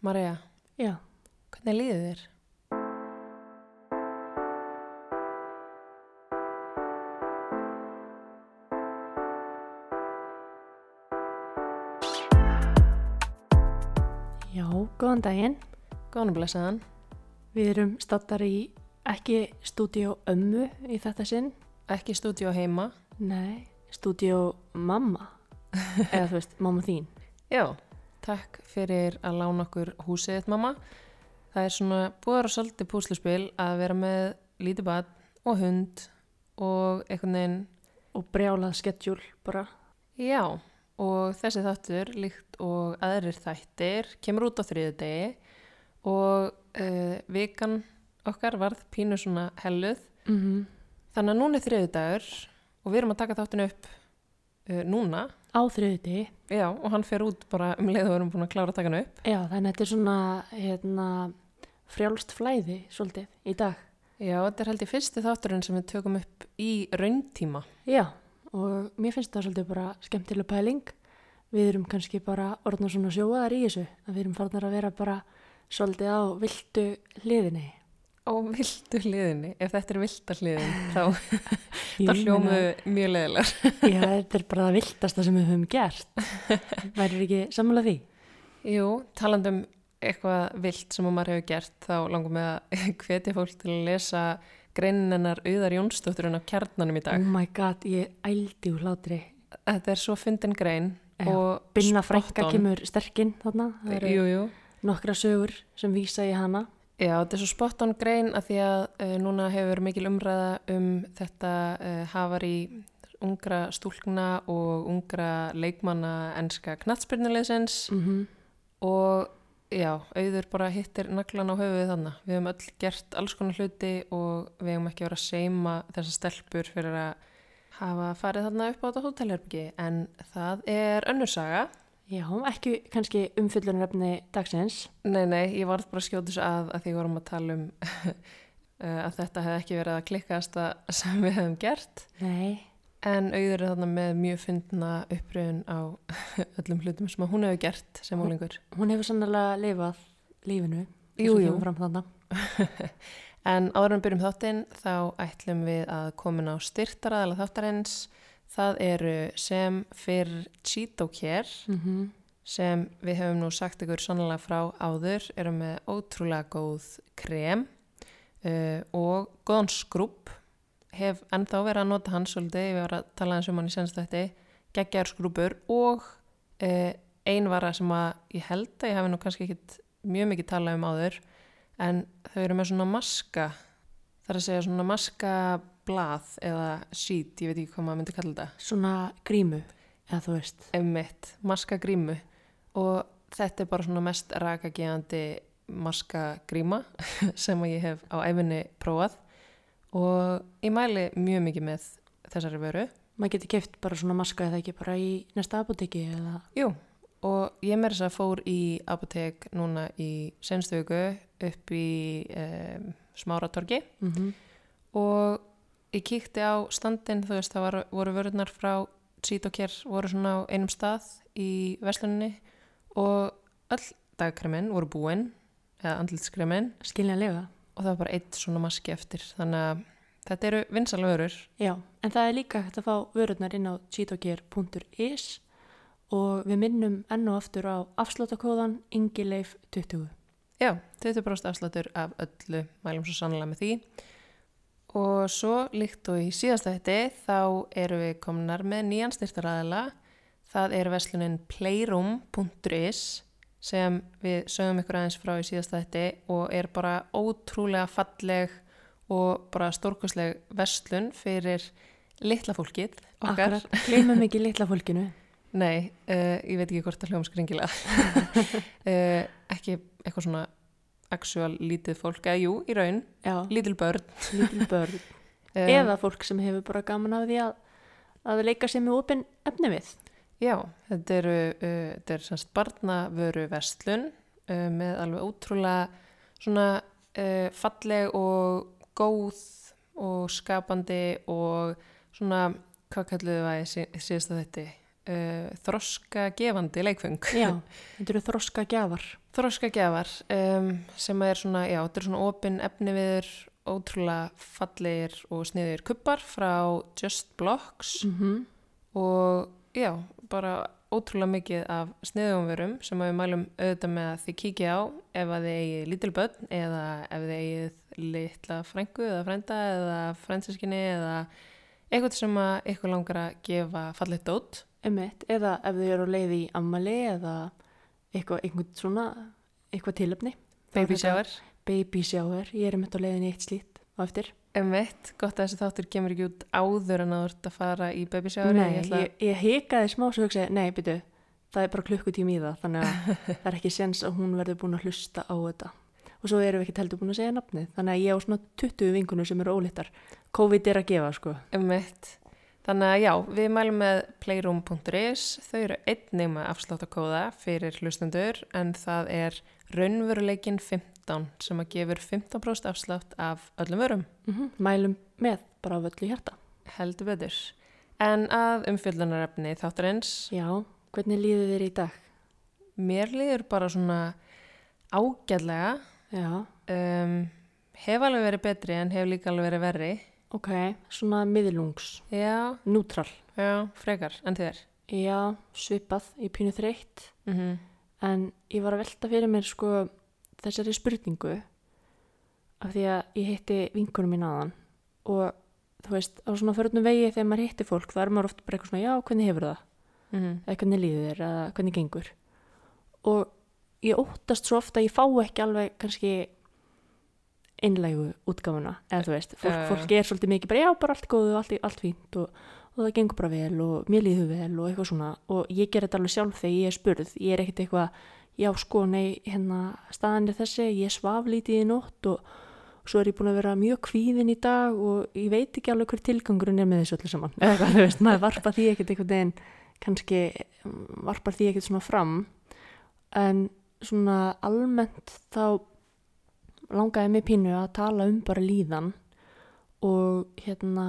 Marja, Já, hvernig líður þér? já, góðan daginn. Góðan og blessaðan. Við erum stattar í ekki stúdíó ömmu í þetta sinn. Ekki stúdíu heima. Nei, stúdíó mamma. Eða þú veist, mamma þín. Já, takk fyrir að lána okkur húsið þitt mamma. Það er svona búið að svolítið púsluspil að vera með lítið bad og hund og einhvern veginn, Og brjálað skedjúl bara. já, og þessi þáttur líkt og aðrir þættir kemur út á þriðu degi og uh, vikan okkar varð pínu svona helluð. Mm -hmm. Þannig að núna er þriðu dagur og við erum að taka þáttinu upp uh, núna Á þriðuti. Já, og hann fer út bara um leið og erum búin að klára að taka hann upp. Já, þannig að þetta er svona, hérna, frjálst flæði svolítið í dag. Já, þetta er held ég fyrsti þátturinn sem við tökum upp í rauntíma. Já, og mér finnst það svolítið bara skemmtileg pæling. Við erum kannski bara orðna svona sjóaðar í þessu. Að við erum farnar að vera bara svolítið á viltu hliðinni. Á vildu hliðinni, ef þetta er vilda hliðin, þá, Ég þá hljómu mjög leðilegar. Já, þetta er bara það viltasta sem við höfum gert. Værir ekki sammála því? Jú, talandum eitthvað vilt sem að maður hefur gert, þá langum við að hvetja fólk til að lesa greinin hennar Auðar Jónsdótturinn á kjarnanum í dag. Oh my god, ég ældi úr hlátri. Þetta er svo fyndin grein Binna on. kemur sterkinn þarna. Það eru Jú, jú. nokkra sögur sem vísa í hana. Já, þetta er svo spot on grein að því að uh, núna hefur mikil umræða um þetta uh, hafar í ungra stúlkna og ungra leikmanna enska knattspyrnulegsins Mm og já, auður bara hittir naglan á höfuðið þannig. Við hefum öll gert alls konar hluti og við hefum ekki verið að seima þessar stelpur fyrir að hafa farið þarna upp á þetta hótelherbyggi en það er önnur saga. Já, ekki kannski umfyllunarefni dagsins. Nei, nei, ég varð bara að þessu að að því vorum að tala um uh, að þetta hefði ekki verið að klikkast sem við hefum gert Nei, en auður er þarna með mjög fyndna uppröðun á öllum hlutum sem að hún hefur gert sem ólingur. hún hefur sannlega lifað lífinu. Jú, jú. En áður en byrjum þáttinn þá ætlum við að komin á styrtaraðala þáttarins. Það eru sem fyrir Cheeto-Care Mm sem við hefum nú sagt ykkur sannlega frá áður, eru með ótrúlega góð krem uh, og góðan skrúb. Hef ennþá verið að nota hann svolítið, ég var að tala eins um hann í senst þetta, geggjar skrúbur og uh, ein vara sem að ég held að ég hef nú kannski ekkit mjög mikið talað um áður, en þau eru með svona maska, það er að segja svona maskablað eða sheet, ég veit ekki hvað maður myndi kalla þetta. Svona grímu, eða þú veist. emmitt, maskagrímu og þetta er bara svona mest rakageðandi maskagríma sem að ég hef á æfinni prófað. Og ég mæli mjög mikið með þessari vöru. Maður getur keft bara svona maska eða ekki bara í næsta apoteki eða... Jú, og ég með þess að fór í apotek núna í senstu viku upp í um, Smáratorgi. Mm og ég kíkti á standin, þú veist, það var, voru vörunar frá Sítokjær voru svona á einum stað í vesluninni og öll dagkremin voru búin eða andlitskremin Skiljanlega. og það var bara eitt svona maski eftir. Þannig að þetta eru vinsalvörur Já, en það er líka hægt að fá vörurnar inn á cheatocare.is og við minnum enn og aftur á afsláttakóðan ingileif20. já, 20% afsláttur af öllu. Mælum svo sannlega með því og svo líkt og í síðasta þetta þá eru við komnar með nýjan styrtaræðila það er veslunin playroom.is sem við sögum ykkur aðeins frá í síðasta þetta og er bara ótrúlega falleg og bara stórkosleg veslun fyrir litla fólkið okkar. Akkurat, gleymum ekki litla fólkinu. Nei, uh, ég veit ekki hvort það hljóma skringilega. uh, ekki eitthvað svona actual lítið fólk, eða jú, í raun, Já, lítil börn. lítil börn. Um, Eða fólk sem hefur bara gaman af því að, að leika sér með opinn efni við. Já, þetta eru, uh, þetta er semst barnavöru vestlun uh, með alveg ótrúlega svona uh, falleg og góð og skapandi og svona, hvað kalluðu það í sí- síðasta þetta? Uh, þroska gefandi leikfeng. Já, þetta eru þroska gjafar. Þroska gefar um, sem er svona, já, þetta er svona opin efni viður, ótrúlega fallegir og sniðir kuppar frá Just Blocks Mm og já, bara ótrúlega mikið af sniðumverum sem við mælum auðvitað með að þið kíkja á ef að þið eigið lítil börn eða ef þið eigið litla frængu eða frænda eða frændseskinni eða eitthvað sem að ykkur langar að gefa fallit dót. Emmett, eða ef þau eru á leið í ammali eða eitthvað, eitthvað svona, eitthvað tilöfni. Baby shower. Baby shower, ég er um þetta á leiðin í eitt slít á eftir. Emmett, gott að þessi þáttur kemur ekki út áður en að þú ert að fara í baby shower. Nei, ég, ég hikaði smá svo hugsaði, nei, byrju, það er bara klukkutími í það, þannig að það er ekki séns að hún verður búin að hlusta á þetta. Og svo erum við ekki heldur búin að segja nafnið, þannig að ég á svona 20 vingunum sem eru ólittar. COVID er að gefa, sko. Emmett. Þannig að já, við mælum með playroom.is, þau eru einnig með afsláttakóða fyrir hlustendur en það er raunveruleikin 15 sem að gefur 15% afslátt af öllum vörum, Mm Mælum með, bara á völlu hjarta. heldur betur. En að umfyllunarefni þáttarins, Já, hvernig líður þér í dag? mér líður bara svona ágæðlega, Já, um, hef alveg verið betri en hef líka alveg verið verri. Ok, svona miðlungs, Já, nútral. já, frekar, en þér. Já, svipað, ég pínu þreytt, Mm en ég var að velta fyrir mér sko þessari spurningu af því að ég hitti vinkunum mín aðan og þú veist, á svona förnum vegi þegar maður hitti fólk, það er maður oft bara eitthvað svona, já, hvernig hefur það? -hmm. Eða hvernig líður þér, eða hvernig gengur? Og ég óttast svo ofta að ég fá ekki alveg kannski einlægu útgáfuna, eða þú veist, fólk, fólk er svolítið mikið bara, já, bara allt góðu, allt, allt fínt og, og það gengur bara vel og mér líður vel og eitthvað svona. Og ég ger þetta alveg sjálf þegar ég er spurð, ég er ekkert eitthvað, já, sko, nei, hérna, staðan er þessi, ég svaf lítið í nótt og svo er ég búin að vera mjög kvíðin í dag og ég veit ekki alveg hver tilgangurinn er með þessu öllu saman, eða eitthvað, þú veist, maður varpa því ekkert einhvern veginn, kannski varpar því ekkert svona fram. En svona almennt þá langaði mig pínu að tala um bara líðan og hérna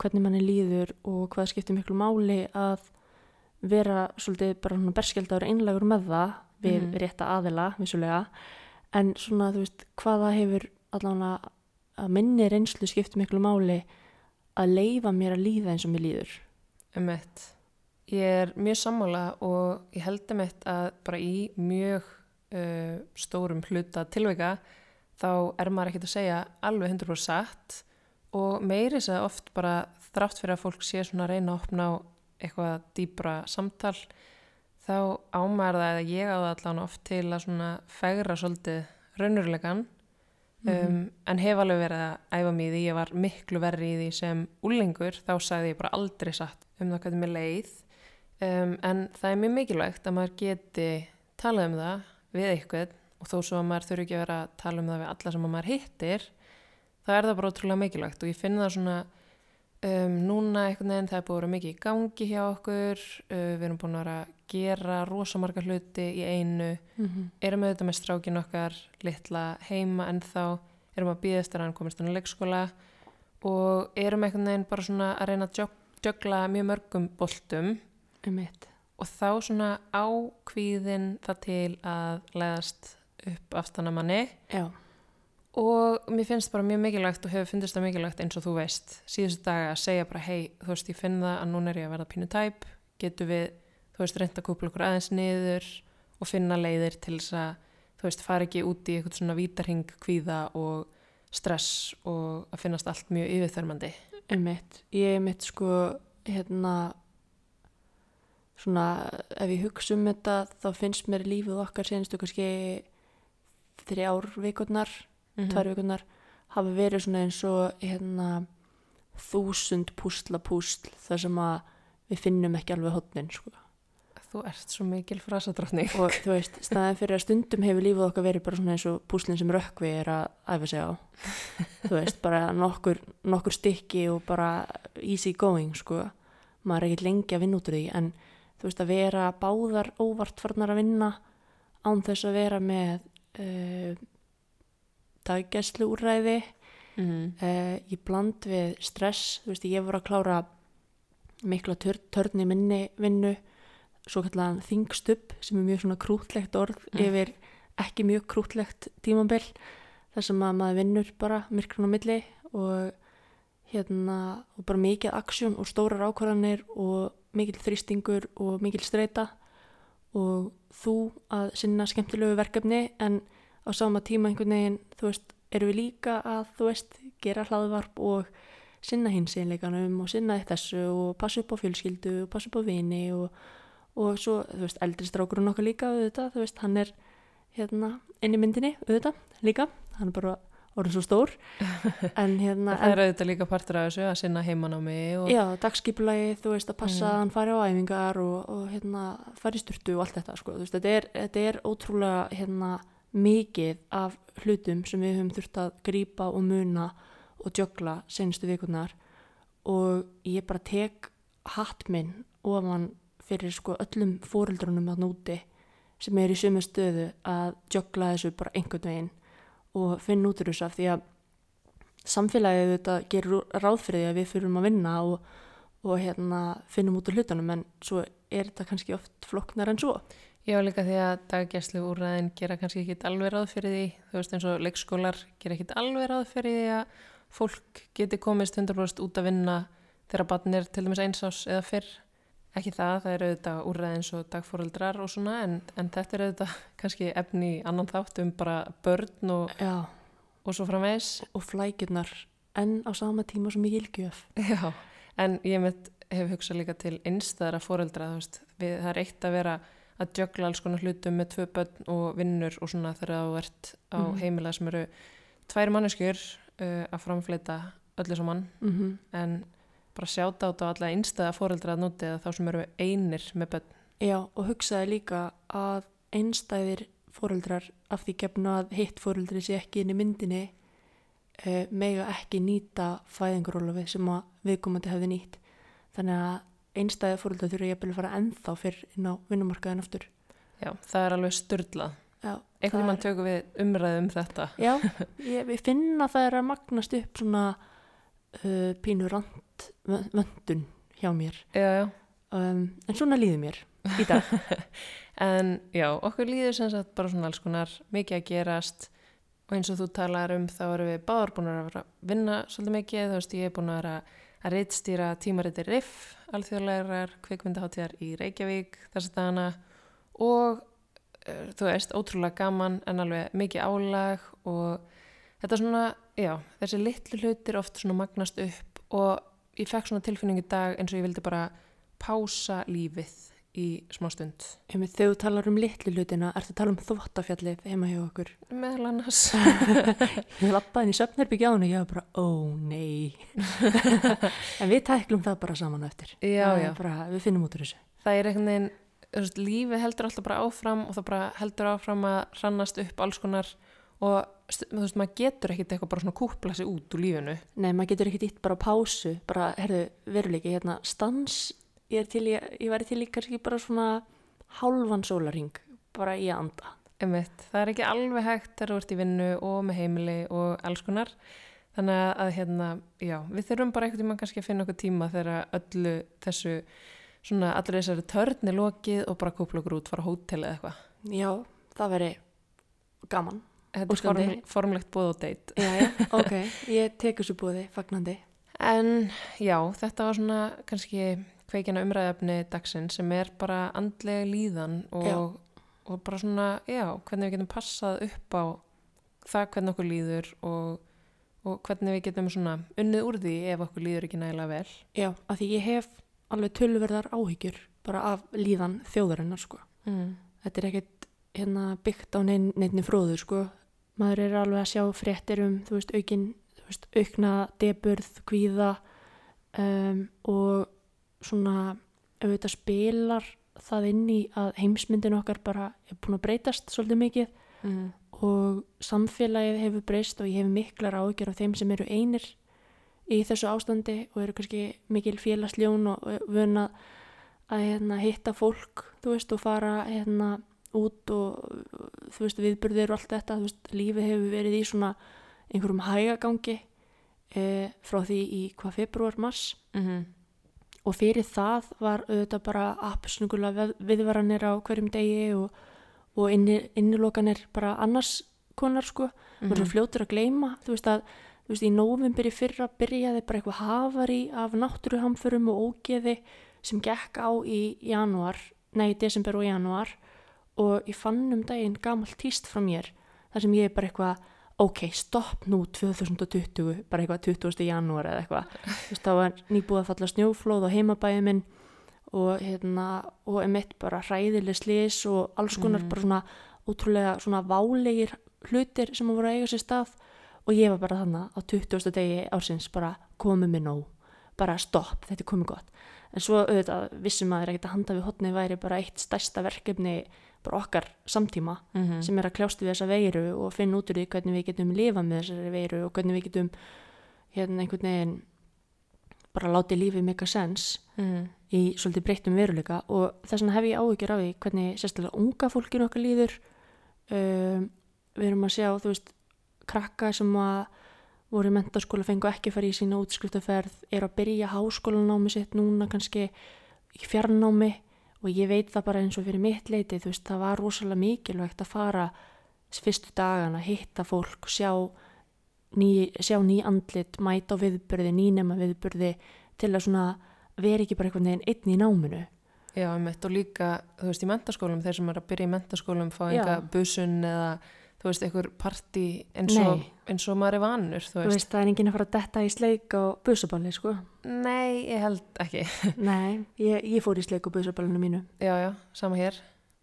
hvernig manni líður og hvað skiptir miklu máli að vera svolítið bara svona berskjaldar einlegur með það við Mhm. rétta aðila vissulega en svona þú veist hvaða hefur allavega að minni reynslu skiptir miklu máli að leifa mér að líða eins og mér líður Emmett. Ég er mjög sammála og ég held emmett að bara í mjög uh, stórum hluta tilveika þá er maður ekkert að segja alveg 100% satt og meiri þess að oft bara þrátt fyrir að fólk sé svona að reyna að opna á eitthvað dýbra samtal þá ámar það eða ég á það allan oft til að svona fegra svolítið raunurlegan um, en hef alveg verið að æfa mig í því, ég var miklu verri í því sem úlengur, þá sagði ég bara aldrei satt um það hvernig mér leið. Um, en það er mjög mikilvægt að maður geti talað um það við eitthvað og þó svo að maður þurfi ekki að vera að tala um það við alla sem að maður hittir þá er það bara ótrúlega mikilvægt og ég finn það svona um, núna einhvern veginn það er búið að vera mikið í gangi hjá okkur uh, við erum búin að vera að gera rosamarga hluti í einu mm -hmm. erum auðvitað með strákin okkar litla heima en þá erum að býða eftir að hann komist á leikskóla og erum einhvern veginn bara svona að reyna að joggla mjög mörgum boltum Einmitt. og þá svona ákvíðin það til að leiðast upp aftan að manni Já, og mér finnst bara mjög mikilvægt og hefur finnst það mikilvægt eins og þú veist síðustu daga að segja bara hei þú veist ég finn það að núna er ég að verða pínu tæp. Getur við þú veist reynda að kúpla okkur aðeins niður og finna leiðir til þess að þú veist fara ekki út í eitthvað svona vítarhing kvíða og stress og að finnast allt mjög yfirþörmandi? Einmitt. Ég er mitt sko, hérna, svona, ef ég hugsa um þetta, þá finnst mér lífið okkar senstu kannski þrjár vikurnar, Mhm. tvær vikurnar, hafa verið svona eins og, hérna, þúsund púsla púsl, þar sem að við finnum ekki alveg hotnin, sko. Þú ert svo mikil frasadrottning Og þú veist, staðin fyrir að stundum hefur lífið okkar verið bara svona eins og púslinn sem rökkvi er að æfa sig á. þú veist, bara nokkur, nokkur stykki og bara easy going, sko. Maður er ekkert lengi að vinna út úr því, en þú veist, að vera báðar óvart farnar að vinna án þess að vera með uh, daggæslu úrræði, mm. uh, í bland við stress, þú veist, ég voru að klára mikla tör, törn í minni vinnu svo kallan þingstubb sem er mjög svona krútlegt orð Mm. yfir ekki mjög krútlegt tímabil þar sem að maður vinnur bara myrkrun á milli og hérna og bara mikið aksjón og stórar ákvarðanir og mikil þrýstingur og mikil streyta og þú að sinna skemmtilegu verkefni en á sama tíma einhvern veginn þú veist, erum við líka að þú veist, gera hlaðvarp og sinna hins einleikanum og sinna þessu og passa upp á fjölskyldu og passa upp á vini og, og svo, þú veist, eldri strákurinn okkar líka auðvitað, þú veist, hann er hérna inn í myndinni auðvitað líka, hann er bara orðin svo stór. En hérna það er auðvitað líka partur af þessu að sinna heimanámi og Já, dagskipulagi, þú veist, að passa Mm. hann fari á æfingar og, og hérna, fari styrtu og allt þetta, sko, veist, þetta er, þetta er ótrúlega, hérna, mikið af hlutum sem við höfum þurft að grípa og muna og djögla senustu vikurnar. Og ég bara tek hatt minn ofan fyrir, sko, öllum fóreldrunum að núti sem er í sömu stöðu að djögla þessu bara einhvern veginn og finna út úr þessu af því að samfélagið þetta gerur ráð fyrir því að við fyrirum að vinna og, og hérna, finnum út úr hlutunum en svo er þetta kannski oft flokknar en svo. Já, líka því að daggæslu úrræðin gera kannski ekki alveg ráð fyrir því, þú veist eins og leikskólar gera ekki alveg ráð fyrir því að fólk geti komist 100% út að vinna þegar barn er til dæmis einsás eða fyrr. Ekki það, það eru auðvitað úrræðin svo dagfóreldrar og svona en, en þetta er auðvitað kannski efni annan þátt um bara börn og, og svo framvegs. og flækjurnar en á sama tíma svo mikið ilgjöf. Já, en ég mitt hef hugsað líka til einstæðara við, það er eitt að vera að jögla alls konar hlutum með tvö börn og vinnur og svona þegar þú ert á Mhm. heimila sem eru tvær manneskjur uh, að framfleita öllu saman Mm en bara sjáta á alla einstæða fóreldra að núti eða þá sem eru einir með börn. Já, og hugsaði líka að einstæðir fóreldrar af því gefna að hitt fóreldri sé ekki inn í myndinni uh, mega ekki nýta fæðingarólafi sem að viðkomandi hefði nýtt. Þannig að einstæðir fóreldrar þurfa ég að fara ennþá fyrr inn á vinnumarkaðin aftur. Já, það er alveg Einhvern það veginn tökum við umræðu um þetta. Já, ég, ég finna það er að magnast upp svona uh, pínu rand vöndun hjá mér. Já, já. Um, en svona líður mér í dag. En já, okkur líður sem sagt bara svona alls konar mikið að gerast og eins og þú talar um þá erum við báðar búin að vinna svolítið mikið, þú veist ég er búin að vera að reitstýra tímariti RIF, alþjóðlegar kvikmyndaháttíðar í Reykjavík þess að dana og uh, þú veist, ótrúlega gaman en alveg mikið álag og þetta svona, já, þessi litlu hlutir oft svona magnast upp og ég fekk svona tilfinning í dag eins og ég vildi bara pása lífið í smá stund. Þegar þú talar um litlu hlutina, ertu að tala um þvóttafjallið heima hjá okkur. Meðal annars. Ég lappaði inn í hann og ég var bara, ó nei. en við tæklum það bara saman eftir. Já, Það er já. Bara, við finnum út úr þessu. Það er einhvern veginn, lífið heldur alltaf bara áfram og það bara heldur áfram að hrannast upp alls konar og þú veist, maður getur ekkit eitthvað bara svona kúpla sig út úr lífinu. Nei, maður getur ekki dýtt bara pásu, bara, herðu, veruleiki, hérna, stans, ég er til, í, ég væri til í kannski bara svona hálfan sólaring, bara í að anda. Einmitt, það er ekki alveg hægt þegar þú ert í vinnu og með heimili og alls konar. Þannig að, hérna, já, við þurfum bara einhvern tíma kannski að finna okkur tíma þegar öllu þessu, svona allir þessari törni lokið og bara kúpla okkur út, fara hótel eða eitthvað. Já, það veri gaman. Þetta er form, formlegt bóð og deitt. Já, já, ok, ég tek þessu búði, fagnandi. En já, þetta var svona kannski kveikina umræðafni dagsinn sem er bara andlega líðan og, og bara svona, já, hvernig við getum passað upp á það hvernig okkur líður og, og hvernig við getum svona unnið úr því ef okkur líður ekki nægilega vel. Já, af því ég hef alveg tölverðar áhyggjur bara af líðan þjóðarinnar, sko. Mm. Þetta er ekkert hérna, byggt á neinn, neinni fróður, sko. Maður er alveg að sjá fréttir um, þú veist, aukin, þú veist, aukna deburð, kvíða um, og svona, auðvitað spilar það inn í að heimsmyndin okkar bara er búin að breytast svolítið mikið Mm. og samfélagið hefur breyst og ég hef miklar ágjör af þeim sem eru einir í þessu ástandi og eru kannski mikil félagsljón og vöna að hérna, hitta fólk þú veist, og fara hérna, út og þú veist, viðburðir og allt þetta, þú veist, lífið hefur verið í svona einhverjum hægagangi e, frá því í hvað februar, mars. Mm og fyrir það var auðvitað bara appsnugulega viðvaranir á hverjum degi og, og inni, innilokanir bara annars konar sko, mm -hmm. maður fljótur að gleima þú veist að, þú veist, í nóvumbyrji fyrra byrjaði bara eitthvað hafari af náttúruhamförum og ógeði sem gekk á í januar nei, desember og januar og ég fann um daginn gamalt týst frá mér þar sem ég er bara eitthvað ok, stopp nú 2020, bara eitthvað 20. janúar eða eitthvað, þú veist, þá var nýbúið að falla snjóflóð á heimabæði minn og hérna, og emitt bara hræðileg slis og alls konar mm. bara svona ótrúlega svona válegir hlutir sem voru að eiga sér stað og ég var bara þannig á 20. degi ársins bara komið mér nóg, bara stopp, þetta er komið gott, en svo auðvitað vissum að það er ekkert að handa við hotni væri bara eitt stærsta verkefni bara okkar samtíma mm -hmm. sem er að kljást við þessa veiru og finna út úr því hvernig við getum lifað með þessari veiru og hvernig við getum hérna einhvern veginn bara látið lífið mega sens mm -hmm. í svolítið breyttum veruleika og þess vegna hef ég áhyggjur af því hvernig sérstaklega unga fólkinu okkar líður um, við erum að sjá þú veist krakka sem að voru í mentaskóla fengu ekki að fara í sína útskriftaferð er að byrja háskólanámi sitt núna kannski í fjarnámi og ég veit það bara eins og fyrir mitt leiti þú veist það var rosalega mikilvægt að fara fyrstu dagana, hitta fólk sjá ný, sjá ný andlit, mæta á viðbörði nýnema viðbörði til að svona veri ekki bara einhvern veginn einn í náminu. Já, ég mitt og líka þú veist í mentaskólum, þeir sem er að byrja í mentaskólum fá einhver busun eða þú veist, einhver parti eins, eins og maður er vanur þú veist. þú veist, það er enginn að fara að detta í sleik á busaballi, sko. Nei, ég held ekki. Nei, ég, ég fór í sleik á busaballinu mínu. Já, já, sama hér.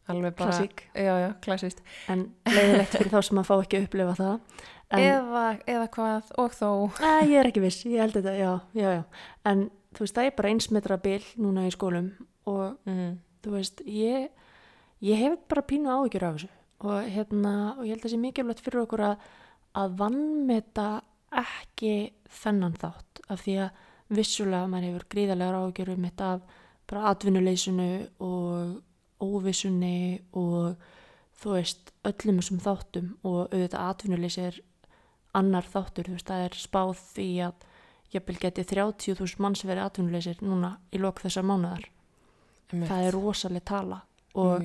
Bara, Klassík. Já, já, klassíkt En leiðilegt fyrir þá sem að fá ekki að upplifa það. En, eða, eða hvað, og þó. Æ, Ég er ekki viss, ég held þetta, já, já, já. En þú veist, það er bara einsmetra bil núna í skólum og mm. þú veist, ég ég hef bara pínu áhyggjur af þessu og, hérna, og ég held að það sé mikilvægt fyrir okkur að, að vannmeta ekki þennan þátt af því að vissulega mann hefur gríðarlega ágjörum þetta af bara atvinnuleysinu og óvissunni og þú veist öllum þessum þáttum og auðvitað atvinnuleysi er annar þáttur, þú veist það er spáð því að jafnvel geti 30.000 manns verið atvinnuleysir núna í lok þessar mánuðar það er rosalega tala og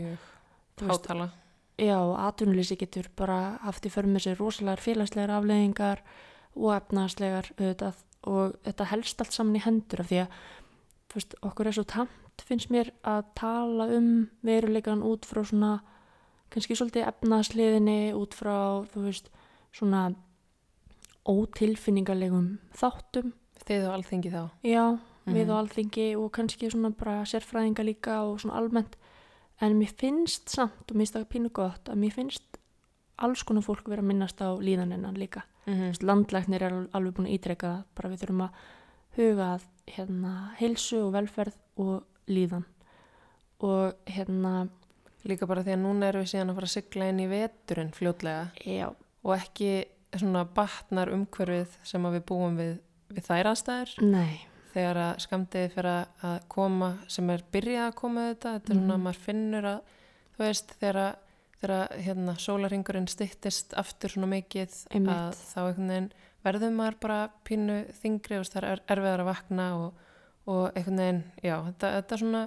hátala já, atvinnuleysi getur bara haft í förmið sér rosalegar félagslegar afleðingar og efnaðslegar auðvitað, og þetta helst allt saman í hendur af því að veist, okkur er svo tamt finnst mér að tala um veruleikan út frá svona kannski svolítið efnaðsliðinni út frá þú veist svona ótilfinningarlegum þáttum Þið og alþingi þá? Já, mm -hmm. við og alþingi og kannski svona bara sérfræðinga líka og svona almennt en mér finnst samt og mér finnst það pínu gott að mér finnst alls konar fólk vera að minnast á líðaninnan líka. Mm -hmm. landlæknir er alveg búin að ítreka bara við þurfum að huga að hérna heilsu og velferð og líðan. Og hérna líka bara því að núna erum við síðan að fara að sigla inn í veturinn fljótlega. Já. og ekki svona batnar umhverfið sem við búum við, við þær aðstæður. Nei þegar að skamdegi fyrir að koma sem er byrjað að koma þetta þetta er svona að mm. maður finnur að þú veist þegar, þegar hérna, sólaringurinn stittist aftur svona mikið Einmitt. að þá einhvern veginn verður maður bara pínu þingri og það er erfiðar að vakna og, og einhvern veginn, já, þetta, þetta svona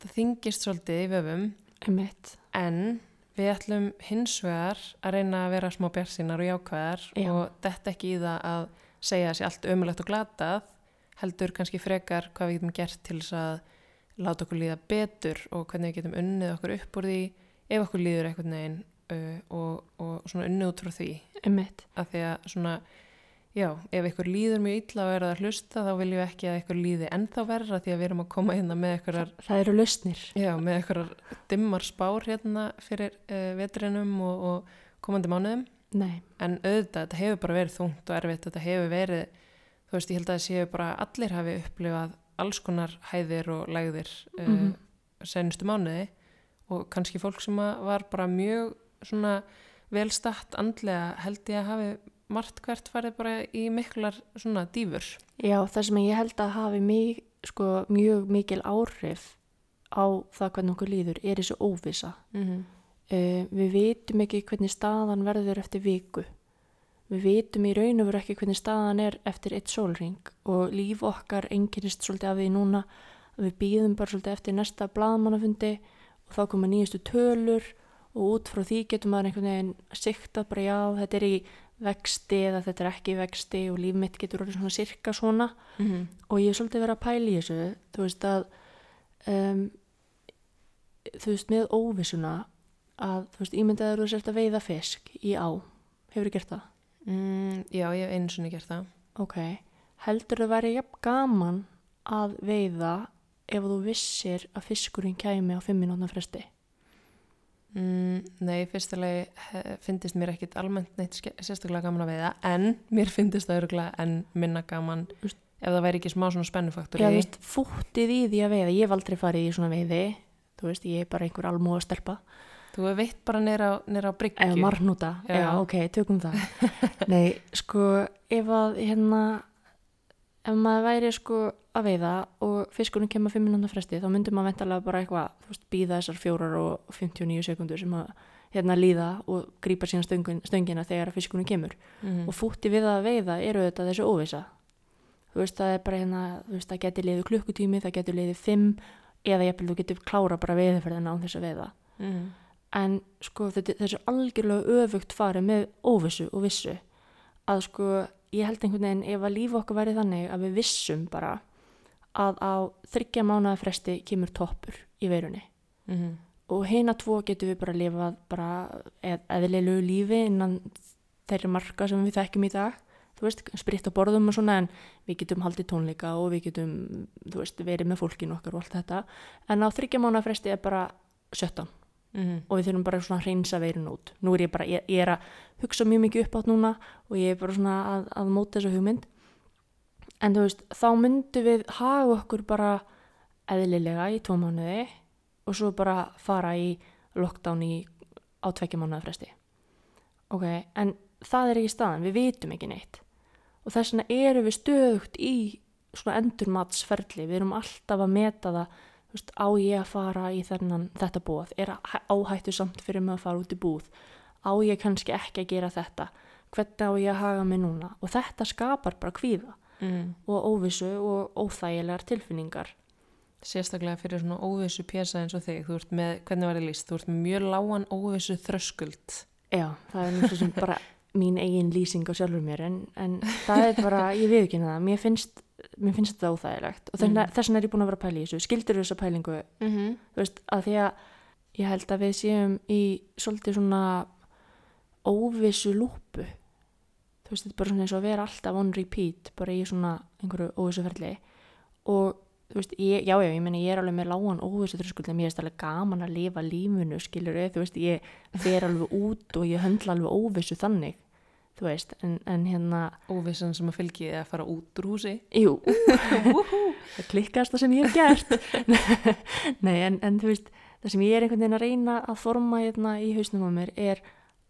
það þingist svolítið í vöfum Einmitt. en við ætlum hins vegar að reyna að vera smá björnsínar og jákvæðar já. og þetta ekki í það að segja þessi allt ömulegt og glatað heldur kannski frekar hvað við getum gert til þess að láta okkur líða betur og hvernig við getum unnið okkur upp úr því ef okkur líður eitthvað neginn uh, og, og svona unnið út frá því Emmett. af því að svona já, ef ykkur líður mjög illa og er að hlusta þá viljum við ekki að ykkur líði ennþá verra því að við erum að koma hérna með ykkur það eru lausnir já, með ykkur dimmar spár hérna fyrir uh, vetrinum og, og komandi mánuðum Nei. en auðvitað, þetta hefur bara verið þungt og erfitt þetta hefur verið þú veist, ég held að það séu bara allir hafi upplifað alls konar hæðir og lægðir mm -hmm. uh, senustu mánuði og kannski fólk sem var bara mjög svona velstatt andlega held ég að hafi margt hvert farið bara í miklar svona dýfur. Já, það sem ég held að hafi mjög, sko, mjög mikil áhrif á það hvernig okkur líður er þessu óvisa. Mm -hmm. uh, við veitum ekki hvernig staðan verður eftir viku við vitum í raun og veru ekki hvernig staðan er eftir eitt sólring og líf okkar einkennist svolítið af því núna að við býðum bara svolítið eftir næsta blaðmannafundi og þá koma nýjastu tölur og út frá því getur maður einhvern veginn siktað bara já, þetta er í vexti eða þetta er ekki í vexti og líf mitt getur orðið svona sirka svona mm -hmm. og ég er svolítið verið að pæla í þessu þú veist að um, þú veist með óvissuna að þú veist ímyndaður þú sért að veiða fisk í á hefur þið gert það? Mm, Já, ég hef einu sinni gert það. Ok, heldur það væri jafn gaman að veiða ef þú vissir að fiskurinn kæmi á 5 minútna fresti? mm, Nei, fyrstulega finnist mér ekkit almennt neitt sérstaklega gaman að veiða en mér finnist það örgulega en minna gaman ef það væri ekki smá svona spennufaktor Já, þú veist, fúttið í því að veiða, ég hef aldrei farið í svona veiði, þú veist, ég er bara einhver almúa stelpa, Þú hefur veitt bara neyra á, á bryggju eða marnúta, já. Já. ok, tökum það. Nei, sko, ef að, hérna, ef maður væri sko að veiða og fiskurinn kemur 5 minúna fresti, þá myndir maður ventalega bara eitthvað, þú veist, býða þessar fjórar og 59 sekundur sem að, hérna, líða og grípa síðan stöngun, stöngina þegar fiskurinn kemur. mm. og fútti við að veiða eru þetta þessu óvisa þú veist það er bara hérna þú veist það getur liðið klukkutími, það getur liðið fimm eða jafnvel þú getur að en sko þetta, þessu algjörlega öfugt farið með óvissu og vissu að sko ég held einhvern veginn ef að líf okkar væri þannig að við vissum bara að á þryggja mánuða fresti kemur toppur í veirunni. Mm. og heina tvo getum við bara lifað bara eð, eðlilegu lífi innan þeirri marka sem við þekkjum í dag. Þú veist, spritt á borðum og svona en við getum haldið tónleika og við getum þú veist, verið með fólkinu okkar og allt þetta. En á þryggja mánuða fresti er bara 17 Mm. og við þurfum bara svona að hreinsa veirun út. Nú er ég bara, ég, ég er að hugsa mjög mikið upp átt núna og ég er bara svona að, að móta þessu hugmynd. En þú veist, þá myndum við hafa okkur bara eðlilega í tvo mánuði og svo bara fara í lockdown í á tvekja mánuða fresti. Ok, en það er ekki staðan, við vitum ekki neitt. Og þess vegna erum við stöðugt í svona endurmatsferli, við erum alltaf að meta það veist, á ég að fara í þennan, þetta bóð, er áhættu samt fyrir mig að fara út í búð, á ég kannski ekki að gera þetta, hvernig á ég að haga mig núna? Og þetta skapar bara kvíða Mm. og óvissu og óþægilegar tilfinningar. Sérstaklega fyrir svona óvissu pjesa eins og þig, þú ert með, hvernig var ég líst, þú ert með mjög lágan óvissu þröskuld. Já, það er náttúrulega sem bara mín eigin lýsing á sjálfur mér en, en það er bara, ég við ekki það, mér finnst, mér finnst þetta óþægilegt. Og þess Mm. vegna er ég búin að vera að pæla í þessu, skildur þessa pælingu? Mm -hmm. veist, að því að ég held að við séum í svolítið svona óvissu lúpu. Þú veist, þetta er bara svona eins og að vera alltaf on repeat, bara í svona einhverju óvissu ferli og þú veist, ég, já, já, ég meina, ég er alveg með lágan óvissu þröskuld, en mér er alveg gaman að lifa lífinu, skilur þú veist, ég fer alveg út og ég höndla alveg óvissu þannig, þú veist en, en hérna, Óvissan sem að fylgi að fara út úr húsi. jú. Það klikkast það sem ég hef gert. Nei en, en þú veist það sem ég er einhvern veginn að reyna að forma hérna í hausnum á mér er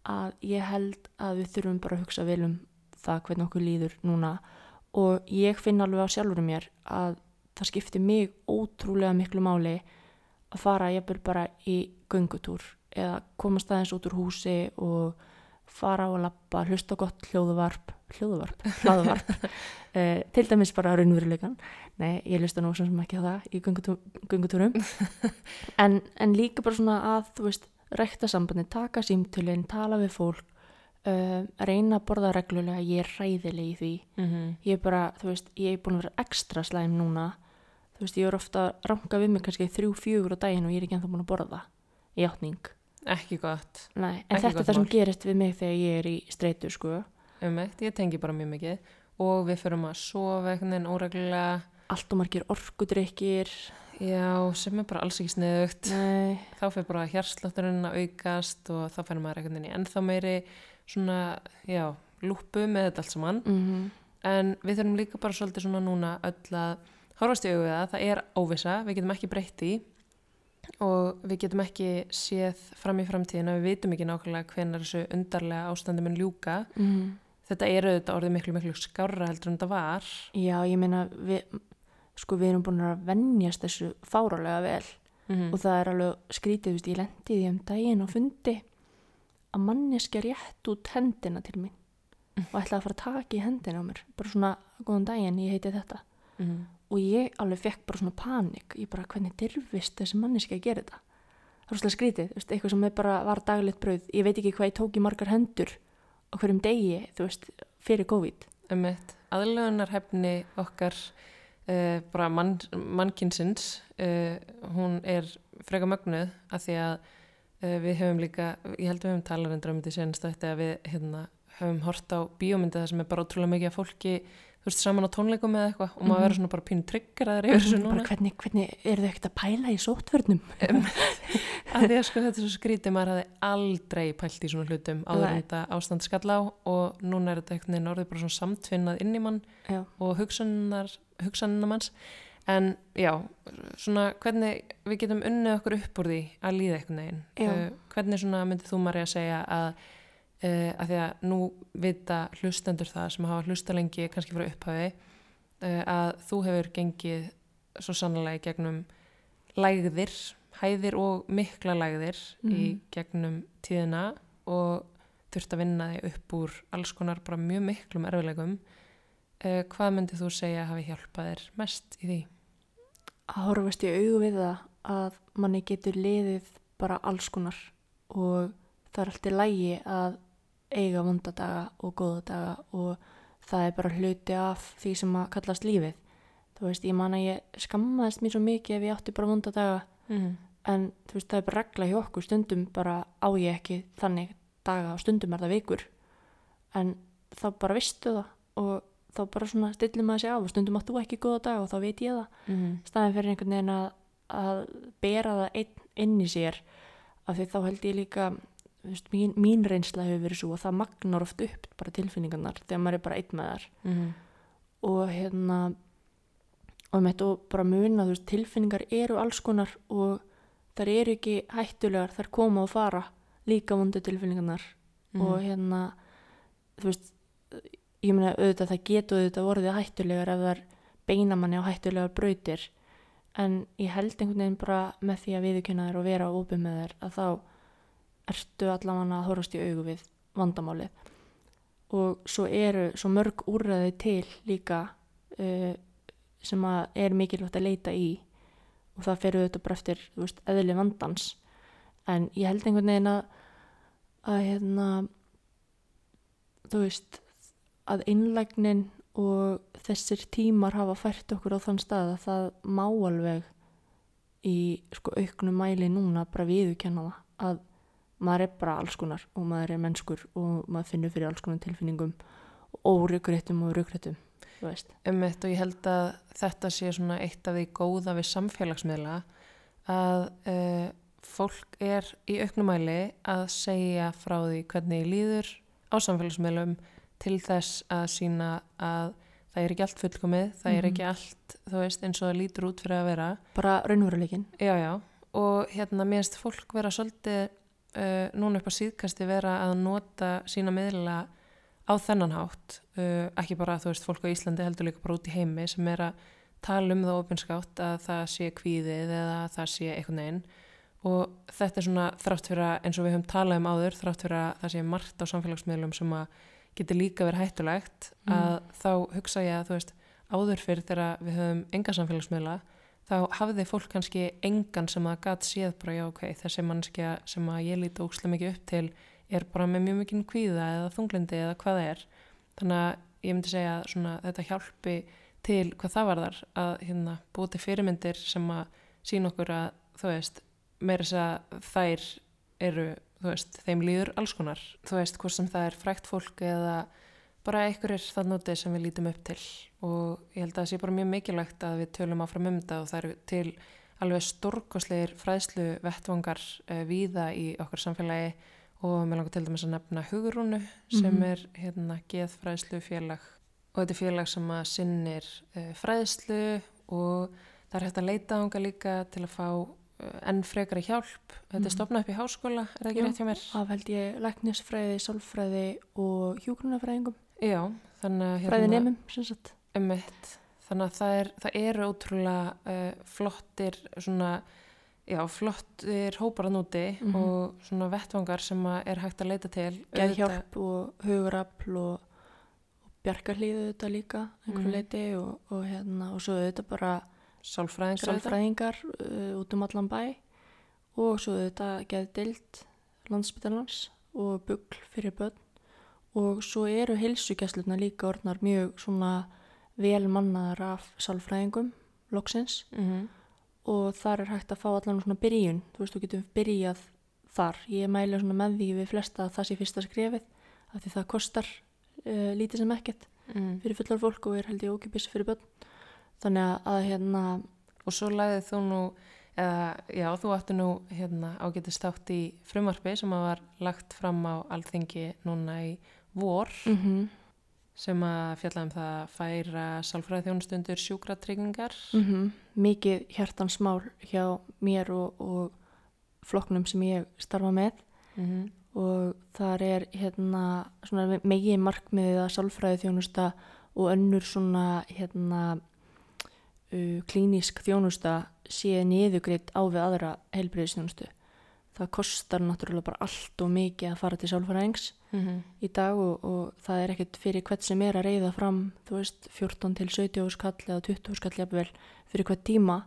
að ég held að við þurfum bara að hugsa vel um það hvernig okkur líður núna. Og ég finn alveg á sjálfur mér að það skiptir mig ótrúlega miklu máli að fara jafnvel bara í göngutúr eða komast aðeins út úr húsi og fara á að lappa, hlusta gott hljóðuvarp hljóðuvarp, hlaðuvarp uh, til dæmis bara raunveruleikan nei, ég hlusta nú sem sem ekki á það í göngutú, göngutúrum. En, en líka bara svona að þú veist, rekta sambandi, taka símtölin tala við fólk uh, reyna að borða reglulega, ég er ræðileg í því. Mm -hmm. ég er bara, þú veist, ég er búin að vera ekstra slæm núna. Þú veist, ég er ofta að ranka við mig kannski þrjú, fjögur á daginn og ég er ekki ennþá búin að borða í átning Ekki gott. Nei, en Ekki þetta er það sem mál. gerist við mig þegar ég er í streitu, sko. Umveitt, ég tengi bara mjög mikið. Og við förum að sofa einhvern veginn óreglulega. Allt og margir orkudrykkir. Já, sem er bara alls ekki sniðugt. Nei, Þá fyrir bara hjarslátturinn að aukast og þá fyrir maður einhvern veginn í ennþá meiri svona, já, lúpu með þetta allt saman. mm En við þurfum líka bara svolítið svona núna öll að horfast í auðvitað það. Það er óvisa, við getum ekki breytt í og við getum ekki séð fram í framtíðina. Við vitum ekki nákvæmlega hvenar þessu undarlega ástandi mun ljúka. mm. Þetta er auðvitað orðið miklu, miklu skárra heldur en þetta var. Já, ég meina, við, sko, við erum búin að vennjast þessu fárálega vel Mm og það er alveg skrítið, þú veist, ég lendi því um daginn og fundi að manneskja rétt út hendina til mín. og ætlaði að fara að taka í hendina á mér bara svona, góðan daginn, ég heiti þetta Mhm. Og ég alveg fekk bara svona panik. Ég bara, hvernig dirfist þessi manneski að gera þetta? Það var svolítið skrítið, veist, eitthvað sem er bara var daglegt brauð, ég veit ekki hvað ég tók í margar hendur á hverjum degi, þú veist fyrir COVID. Emmett, aðlöðunarhefni okkar uh, bara mann, mannkinsins uh, hún er freka mögnuð af því að uh, við höfum líka, ég held við höfum talað um þetta senast að við hérna, höfum hort á bíómyndi það sem er bara ótrúlega mikið af fólki þú veist, saman á tónleikum eða eitthvað og maður Mhm. verður svona bara pínu tryggaraður yfir þessu bara núna. hvernig, hvernig eru þau ekkert að pæla í sótvörnum af því að sko þetta er svo skrítið maður hafði aldrei pælt í svona hlutum áður en þetta ástand skall á og núna er þetta einhvern veginn orðið bara svona samtvinnað inn í mann já, og hugsanina manns. En já, svona hvernig við getum unnið okkur upp úr því að líða einhvern veginn. Já. uh, hvernig svona myndið þú Marja að segja að uh, að því að nú vita hlustendur það sem hafa hlusta lengi kannski frá upphafi uh, að þú hefur gengið svo sannlega í gegnum lægðir, hæðir og mikla lægðir í Mhm. gegnum tíðina og þurft að vinna þig upp úr alls konar bara mjög miklum erfilegum uh, hvað myndið þú segja hafi hjálpað þér mest í því? að horfast í augu við það að manni getur liðið bara alls konar og það er alltaf lægi að eiga vondadaga og góða daga og það er bara hluti af því sem að kallast lífið. Þú veist, ég man að ég skammaðist mér svo mikið ef ég átti bara vondadaga Mm. en þú veist, það er bara regla hjá okkur. Stundum bara á ég ekki þannig daga og stundum er það vikur. En þá bara vistu það og þá bara svona stillir maður sig af og stundum átt þú ekki góða daga og þá veit ég það. Mm. staðin fyrir einhvern veginn að, að bera það einn inn í sér af því þá held ég líka veist, mín, mín reynsla hefur verið svo og það magnar oft upp bara tilfinningarnar þegar maður er bara einn með þar Mm. og hérna og, meitt, og bara muna þú veist, tilfinningar eru alls konar og þær eru ekki hættulegar þær koma og fara líka vondu tilfinningarnar Mm. og hérna þú veist ég meina auðvitað það getur auðvitað vorðið hættulegar ef þar beina manni á hættulegar brautir en ég held einhvern veginn bara með því að viðkynna þér og vera opið með þér að þá ertu allavega að horfast í augu við vandamálið. Og svo eru svo mörg úrræði til líka uh, sem að er mikilvægt að leita í. Og það fer auðvitað bara eftir veist, eðli vandans. En ég held einhvern veginn að að hérna þú veist að innlægnin og þessir tímar hafa fært okkur á þann stað að það má alveg í sko auknum mæli núna bara viðurkenna það að maður er bara alls konar og maður er mennskur og maður finnur fyrir alls konar tilfinningum og röggréttum og veist. Emmett og ég held að þetta sé svona eitt af því góða við samfélagsmiðla að uh, fólk er í auknumæli að segja frá því hvernig líður á samfélagsmiðlum til þess að sína að það er ekki allt fullkomið, það er Mhm. ekki allt þú veist eins og það lítur út fyrir að vera bara raunveruleikin og hérna mér finnst fólk vera svolítið uh, núna upp á síðkasti vera að nota sína miðla á þennan hátt, uh, ekki bara þú veist fólk á Íslandi heldur líka bara út í heimi sem er að tala um það opinskátt að það sé kvíðið eða að það sé einhvern veginn og þetta er svona þrátt fyrir að eins og við höfum talað um áður, þrátt fyrir að það sé margt á samfélagsmiðlum sem að getur líka verið hættulegt Mm. að þá hugsa ég að þú veist áður fyrir þegar við höfum enga samfélagsmiðla þá hafði fólk kannski engan sem að gat séð bara já ok, þessi mannskja sem að ég líti ókslega mikið upp til er bara með mjög mikið kvíða eða þunglindi eða hvað það er. Þannig að ég myndi segja svona, þetta hjálpi til hvað það var þar að hérna, búið til fyrirmyndir sem að sína okkur að þú veist, meira þess að þær eru, þú veist, þeim líður alls konar, þú veist, hvort sem það er frækt fólk eða bara einhverjir það nótið sem við lítum upp til og ég held að það sé bara mjög mikilvægt að við tölum áfram um þetta og það eru til alveg stórkosleir fræðslu vettvangar uh, víða í okkar samfélagi og mér langar til dæmis að nefna Hugrúnu sem Mhm. er hérna geðfræðslu félag og þetta er félag sem að sinnir uh, fræðslu og það er hægt að leita ánga líka til að fá uh, enn frekari hjálp þetta er Mhm. stopnað upp í háskóla, er það ekki Já. rétt hjá mér? af held ég læknisfræði, sálfræði og hjúgrunafræðingum Já, þannig að fræði nefnum sem sagt Emmett, þannig að það, er, það eru ótrúlega uh, flottir svona, já, flottir hópar að núti Mhm. og svona vettvangar sem er hægt að leita til. geðhjálp og hugurafl og, bjarkarlíðu þetta líka einhverju Mhm. leiti og, og hérna og svo þetta bara Sálfræðingar sálfræðingar uh, út um allan bæ og svo þetta geðdild landsbytarlans og bugl fyrir börn og svo eru heilsugjæsluna líka orðnar mjög svona vel mannaðar af sálfræðingum loksins Mhm. og þar er hægt að fá allan svona byrjun þú veist, þú getur byrjað þar ég mæli svona með því við flesta að það sé fyrsta skrefið af því það kostar uh, lítið sem ekkert Mhm. fyrir fullar fólk og er held ég ókipis fyrir börn þannig að, að hérna Og svo lagðið þú nú, eða, já, þú ætti nú hérna, ágætist þátt í frumarpi sem að var lagt fram á alþingi núna í vor mm sem að fjalla um það að færa sálfræði þjónustundur sjúkratryggingar. -hmm. mikið hjartansmál hjá mér og, og flokknum sem ég starfa með Mm og þar er hérna svona megin markmiðið að sálfræði þjónusta og önnur svona hérna uh, klínísk þjónusta sé niðugreitt á við aðra heilbreyðisþjónustu. Það kostar náttúrulega bara allt og mikið að fara til sálfræðings í dag og, og það er ekkert fyrir hvert sem er að reyða fram, þú veist, 14 til 17 skall eða 20 skall jafnvel fyrir hvert tíma.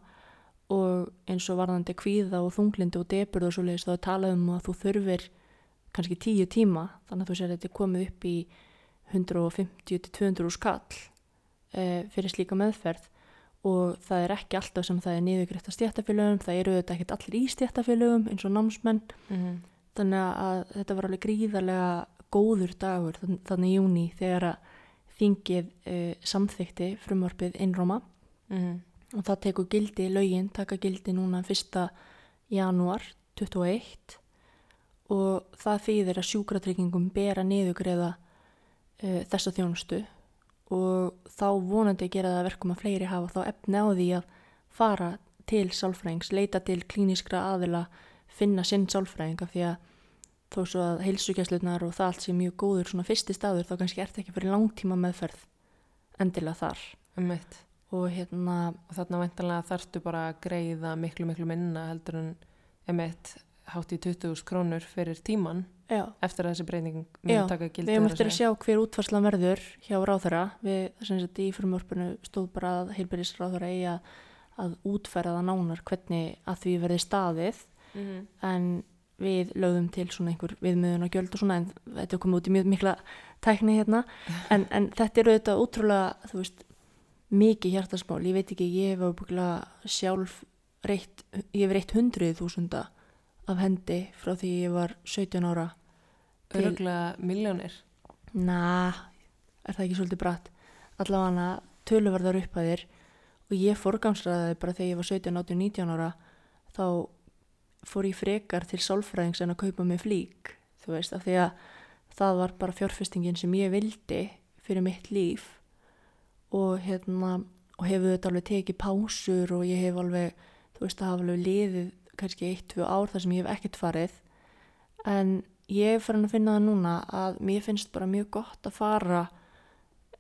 Og eins og varðandi kvíða og þunglindi og debur og svo leiðist þá er talað um að þú þurfir kannski 10 tíma þannig að þú sér að þetta er komið upp í 150 til 200 skall e, fyrir slíka meðferð og það er ekki alltaf sem það er niðugrætt að stjættafélögum, það eru þetta ekkert allir í stjættafélögum eins og námsmenn -hmm. þannig að þetta var alveg gríðarlega góður dagur þann- þannig í júni þegar að þingið e, samþykti frumvarpið innróma Mm og það tekur gildi, lögin taka gildi núna 1. janúar 21 og það þýðir að sjúkratryggingum bera niðugreiða e, þessa þjónustu og þá vonandi gera það að verkum að fleiri hafa þá efni á því að fara til sálfræðings, leita til klíniskra aðila, finna sinn sálfræðing af því að þó svo að heilsugjæslunar og það allt sé mjög góður svona fyrsti staður þá kannski ert ekki fyrir langtíma meðferð endilega þar Um mitt. og hérna Og þarna væntanlega þarftu bara að greiða miklu, miklu minna heldur en emitt hátt í 20.000 krónur fyrir tíman já, eftir að þessi breyning mun taka gildi. Við þar eftir að sjá hver útfarslan verður hjá ráþara. Við, sem sagt, í frumvörpunu stóð bara að heilbyrðisráþara eigi að, að útferða það nánar hvernig að því verði staðið Mm en við lögðum til svona einhver viðmiðun og gjöld og svona en þetta er komið út í mjög mikla tækni hérna en, en þetta eru þetta útrúlega, þú veist, mikið hjartasmál. Ég veit ekki, ég hef ábygglega sjálf reitt, ég hef reitt hundruð þúsunda af hendi frá því ég var 17 ára Öruglega miljónir. Na, er það ekki svolítið bratt? Allavega töluverðar upphæðir og ég forgangsraði bara þegar ég var 17, 18, 19 ára þá fór ég frekar til sálfræðings en að kaupa mig flík þú veist, af því að það var bara fjárfestingin sem ég vildi fyrir mitt líf og hérna og hefur þetta alveg tekið pásur og ég hef alveg, þú veist, það hafa alveg liðið kannski eitt, tvö ár þar sem ég hef ekkert farið. En ég er farin að finna það núna að mér finnst bara mjög gott að fara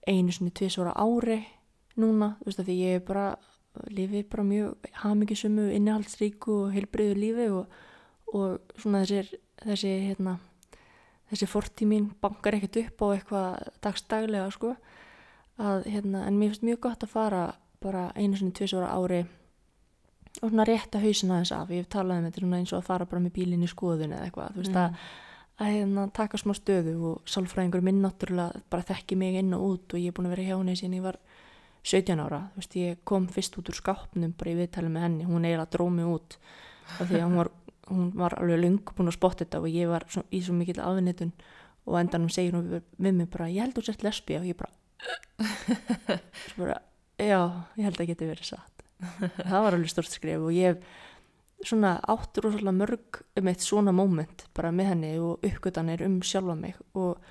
einu sinni tvisvara ári núna, þú veist að því ég er bara lifið bara mjög hamingisömu innihaldsríku og heilbreyðu lífi og, og svona þessir þessi hérna þessi fortíð mín bankar ekkert upp á eitthvað dagstaglega sko. Að hérna, en mér finnst mjög gott að fara bara einu sinni tvisvara ári og svona rétta hausina þess af, ég hef talað um þetta eins og að fara bara með bílinn í skoðun eða eitthvað, þú veist að að hérna, taka smá stöðu og sálfræðingur minn náttúrulega bara þekki mig inn og út og ég er búin að vera hjá henni síðan ég var 17 ára, þú veist, ég kom fyrst út úr skápnum bara í viðtali með henni, hún eiginlega drómi út af því að hún var, hún var alveg lung búin að spotta þetta og ég var svo, í svo mikill afnitun og endanum segir hún við, mig bara, ég held þú sért lesbí og ég bara, bara já, ég held að geti verið satt það var alveg stort skrif og ég svona átt rosalega mörg um eitt svona moment bara með henni og uppgötanir um sjálfa mig og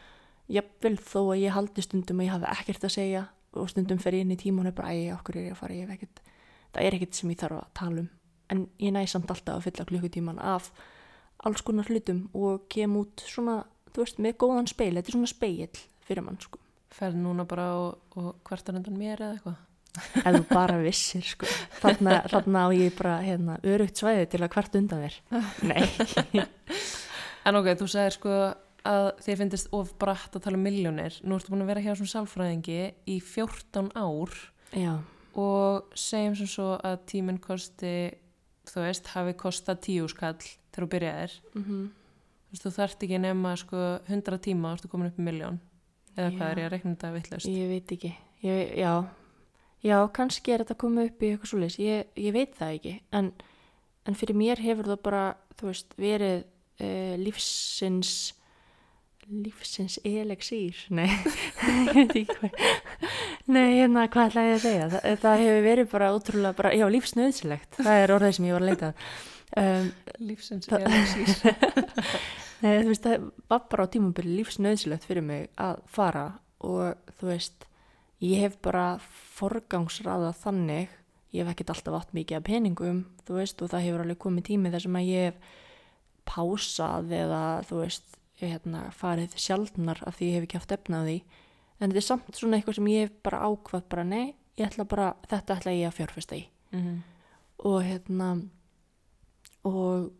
jafnvel þó að ég haldi stundum að ég hafi ekkert að segja og stundum fer ég inn í tíma og er bara, æg, okkur er ég að fara, ég hef ekkert það er ekkert sem ég þarf að tala um. En ég næ samt alltaf að fylla klukkutíman af alls konar hlutum og kem út svona, þú veist, með góðan speil þetta er svona speill fyrir mann sko. Ferð núna bara og, og kvartar undan mér eða eitthvað? Ef þú bara vissir sko. Þarna, þarna á ég bara hérna, örugt svæði til að hvart undan þér. Nei, En ok, þú sagðir sko að þið finnist of bratt að tala um miljónir nú ertu búin að vera hjá sem sálfræðingi í 14 ár já, og segjum sem svo að tíminn kosti þú veist, hafi kostað tíu skall þegar þú byrjaðir. Mm þú veist, þú þarft ekki nema sko 100 tíma og ertu komin upp í miljón eða Já. hvað er ég að reikna þetta vitlaust? Ég veit ekki. Ég, já, já, kannski er þetta komið upp í eitthvað svoleiðis, ég, ég veit það ekki. En, en fyrir mér hefur það bara þú veist, verið uh, lífsins lífsins elexír nei, ég veit ekki hvað nei, hérna, hvað ætlaði ég að segja? Það, það hefur verið bara ótrúlega bara, já, lífsnöðsilegt, það er orðið sem ég var að leita að. um, lífsins sír Nei, þú veist, það var bara á tímabili lífsnöðsilegt fyrir mig að fara og þú veist, ég hef bara forgangsraðað þannig, ég hef ekkert alltaf átt mikið af peningum, þú veist, og það hefur alveg komið tími þar sem að ég hef pásað eða, þú veist, hérna, farið sjaldnar af því ég hef ekki haft efnað því, en þetta er samt svona eitthvað sem ég hef bara ákvað bara, nei, ég ætla bara, þetta ætla ég að fjárfesta í. Mhm. og hérna og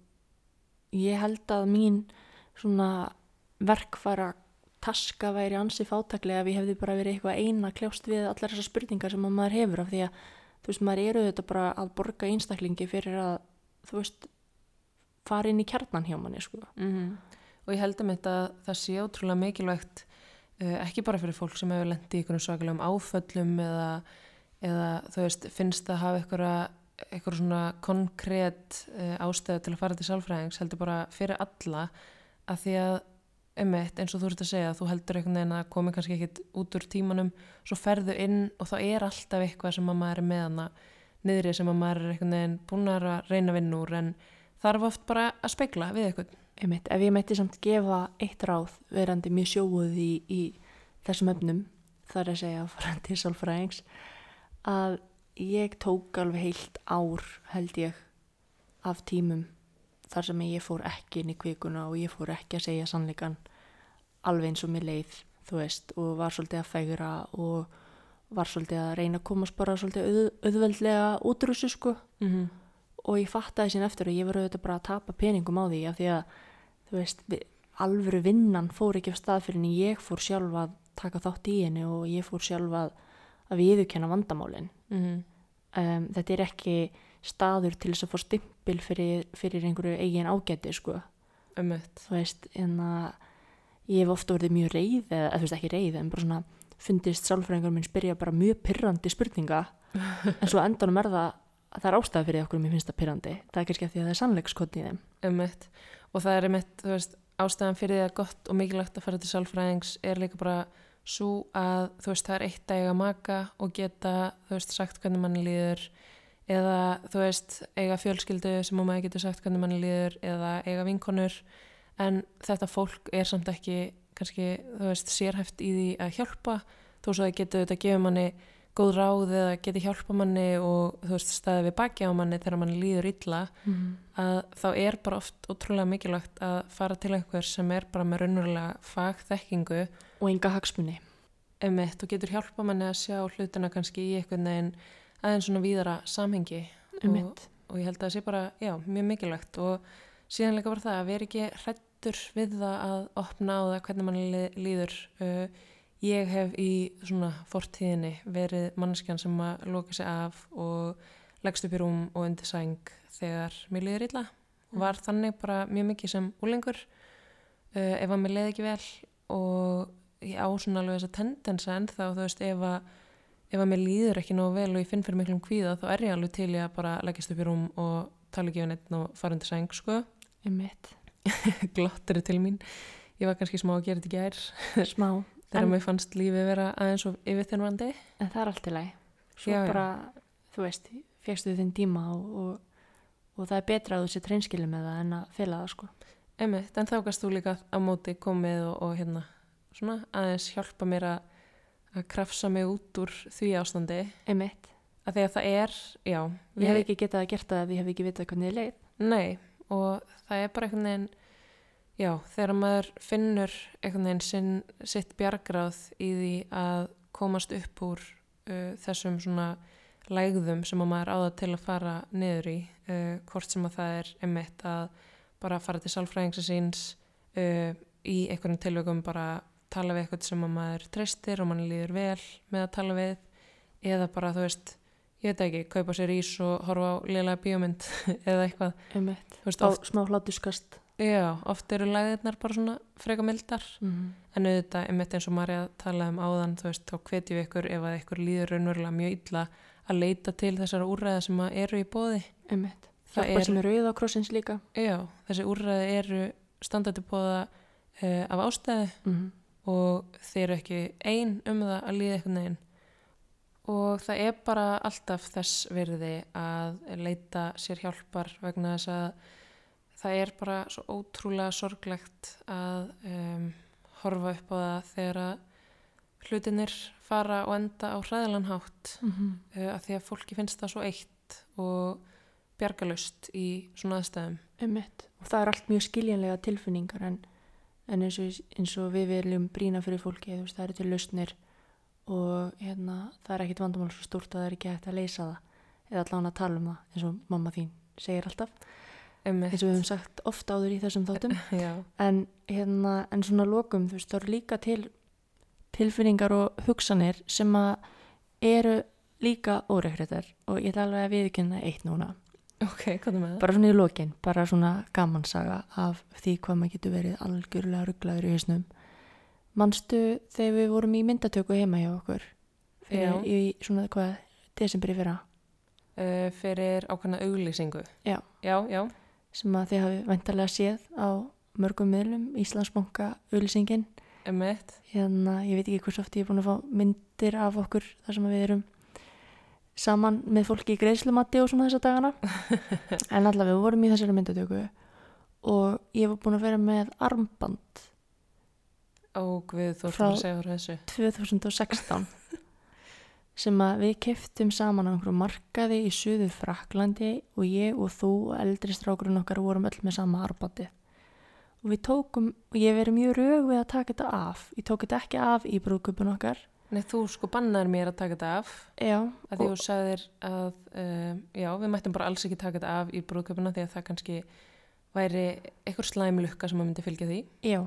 ég held að mín svona verkfæra taska væri ansi fátaklega ef ég hefði bara verið eitthvað eina að kljást við allar þessar spurningar sem að maður hefur af því að þú veist maður eru þetta bara að borga einstaklingi fyrir að þú veist fara inn í kjarnan hjá manni sko. Mhm. og ég held um þetta að það sé ótrúlega mikilvægt uh, ekki bara fyrir fólk sem hefur lendið í einhvern svakalegum áföllum eða, eða þú veist finnst að hafa einhverja eitthvað svona konkrétt uh, ástæðu til að fara til sálfræðings heldur bara fyrir alla að því að eitt eins og þú ert að segja þú heldur einhvern veginn að komi kannski ekkit út úr tímanum svo ferðu inn og þá er alltaf eitthvað sem að maður er með hana niðri sem að maður er einhvern veginn búin að reyna að vinna úr en þarf oft bara að spegla við eitthvað Einmitt, ef ég mætti samt gefa eitt ráð verandi mjög sjóuð í, í þessum efnum, þar að segja farandi sálfræðings, að ég tók alveg heilt ár held ég af tímum þar sem ég fór ekki inn í kvikuna og ég fór ekki að segja sannleikan alveg eins og mér leið, þú veist, og var svolítið að fegra og var svolítið að reyna að komast bara svolítið auð, auðveldlega út úr þessu sko. Mm -hmm. og ég fattaði sín eftir og ég var auðvitað bara að tapa peningum á því af því að þú veist, við, alvöru vinnan fór ekki af stað fyrir en ég fór sjálf að taka þátt í henni og ég fór sjálf að, að viðurkenna vandamálin. Um, þetta er ekki staður til þess að fá stimpil fyrir, fyrir einhverju eigin ágæti sko, Ömmett. þú veist en að ég hef ofta verið mjög reið eða þú veist ekki reið en bara svona fundist sálfræðingur minn spyrja bara mjög pyrrandi spurninga en svo endanum er það að það er ástæða fyrir okkur mér finnst það pyrrandi það er kannski af því að það er sannleikskotni í þeim Ömmett. Og það er einmitt, þú veist, ástæðan fyrir því að gott og mikilvægt að fara til sálfræðings er líka bara svo að, þú veist, það er eitt að eiga maka og geta, þú veist, sagt hvernig manni líður eða, þú veist, eiga fjölskyldu sem að maður getur sagt hvernig manni líður eða eiga vinkonur. En þetta fólk er samt ekki kannski, þú veist, sérhæft í því að hjálpa. Þó svo það getur þetta að gefa manni góð ráð eða geti hjálpa manni og þú veist, staðið við baki á manni þegar manni líður illa mm. að þá er bara oft ótrúlega mikilvægt að fara til einhver sem er bara með raunverulega fagþekkingu. Og enga hagsmunni emitt og getur hjálpa manni að sjá hlutina kannski í einhvern veginn aðeins svona víðara samhengi og, Einmitt. og ég held að það sé bara, já, mjög mikilvægt og síðan líka bara það að vera ekki hrættur við það að opna á það hvernig manni li- líður. Uh, ég hef í svona fortíðinni verið mannskjan sem að loka sig af og leggst upp í rúm og undir sæng þegar mér líður illa. Og var þannig bara mjög mikið sem úlengur uh, ef að mér leiði ekki vel og ég á svona alveg þessa tendensa en þá þú veist ef að ef að mér líður ekki nógu vel og ég finn fyrir miklum kvíða þá er ég alveg til ég að bara leggjast upp í rúm og tala ekki við neitt og fara undir sæng sko. Einmitt. glottir til mín. Ég var kannski smá að gera þetta gær. Smá. Þegar En- mér fannst lífið vera aðeins og yfirþennvandi en það er allt í lagi. Svo Já, já. bara, þú veist fegstu þinn tíma og, og, og það er betra að þú sé treinskili með það en að fela það sko. Einmitt, en þá gast þú líka á móti komið og, og hérna svona aðeins hjálpa mér að, að krafsa mig út úr því ástandi Einmitt. að því að það er, já ég hef ekki getað að gert það ef ég hef ekki vitað hvernig ég leið Nei, og það er bara einhvern veginn, já, þegar maður finnur einhvern veginn sinn, sitt bjargráð í því að komast upp úr uh, þessum svona lægðum sem að maður áða til að fara niður í, uh, hvort sem að það er einmitt að bara fara til sálfræðingsins síns, uh, í einhverjum tilveikum bara tala við eitthvað sem að maður treystir og mann líður vel með að tala við. Eða bara þú veist ég veit ekki, kaupa sér ís og horfa á liðlega bíómynd eða eitthvað. Veist, á oft, smá hlátuskast já, oft eru læðirnar bara svona freka mildar. Mm. en auðvitað, einmitt eins og Marja talaði um áðan þú veist, þá hvetjum við ykkur ef að ykkur líður raunverulega mjög illa að leita til þessara úrræða sem eru í bóði einmitt, Það hjálpa er- sem er auða á krossins líka. Já, þessi úrræði eru standandi bóða uh, af ástæðu. Mm. Og þeir eru ekki ein um það að líða eitthvað neginn og það er bara alltaf þess virði að leita sér hjálpar vegna þess að það er bara svo ótrúlega sorglegt að um, horfa upp á það þegar að hlutinir fara og enda á hræðilan hátt Mm uh, að því að fólki finnst það svo eitt og bjargalust í svona aðstæðum. Einmitt, og það er allt mjög skiljanlega tilfinningar en, en eins, og, eins og við viljum brína fyrir fólki veist, það eru til lausnir og hérna, það er ekkit vandamál svo stórt að það er ekki hægt að leysa það eða allan að tala um það eins og mamma þín segir alltaf, Einmitt. eins og við höfum sagt oft áður í þessum þáttum. En, hérna, en svona lokum veist, það eru líka til tilfinningar og hugsanir sem að eru líka óreikrættar og ég ætla alveg að viðkynna eitt núna ok, hvað með það? bara svona í lokin, bara svona gamansaga af því hvað maður getur verið algjörlega rugglaður í hausnum. Manstu þegar við vorum í myndatöku heima hjá okkur? Fyrir, í svona hvað, desemberi fyrra? Uh, fyrir ákveðna auglýsingu. Já. Já, já, sem að þið hafi væntalega séð á mörgum miðlum, Íslandsbanka auðlýsingin emitt hérna, ég veit ekki hvers oft ég er búin að fá myndir af okkur þar sem við erum saman með fólki í greiðslumatti og svona þessa dagana. En allavega við vorum í þessari myndatöku og ég var búin að vera með armband þú ert Frá- að segja frá þessu. 2016 sem að við keftum saman á einhverju markaði í suðu Fraklandi og ég og þú og eldri strákurinn okkar vorum öll með sama armbandi. Og við tókum, og ég verið mjög rög við að taka þetta af. Ég tók þetta ekki af í brúðköpun okkar Nei, þú sko bannaðir mér að taka þetta af. Já, að því þú sagðir að uh, já, við mættum bara alls ekki taka þetta af í brúðköpuna því að það kannski væri eitthvað slæmlukka sem að myndi fylgja því. Já,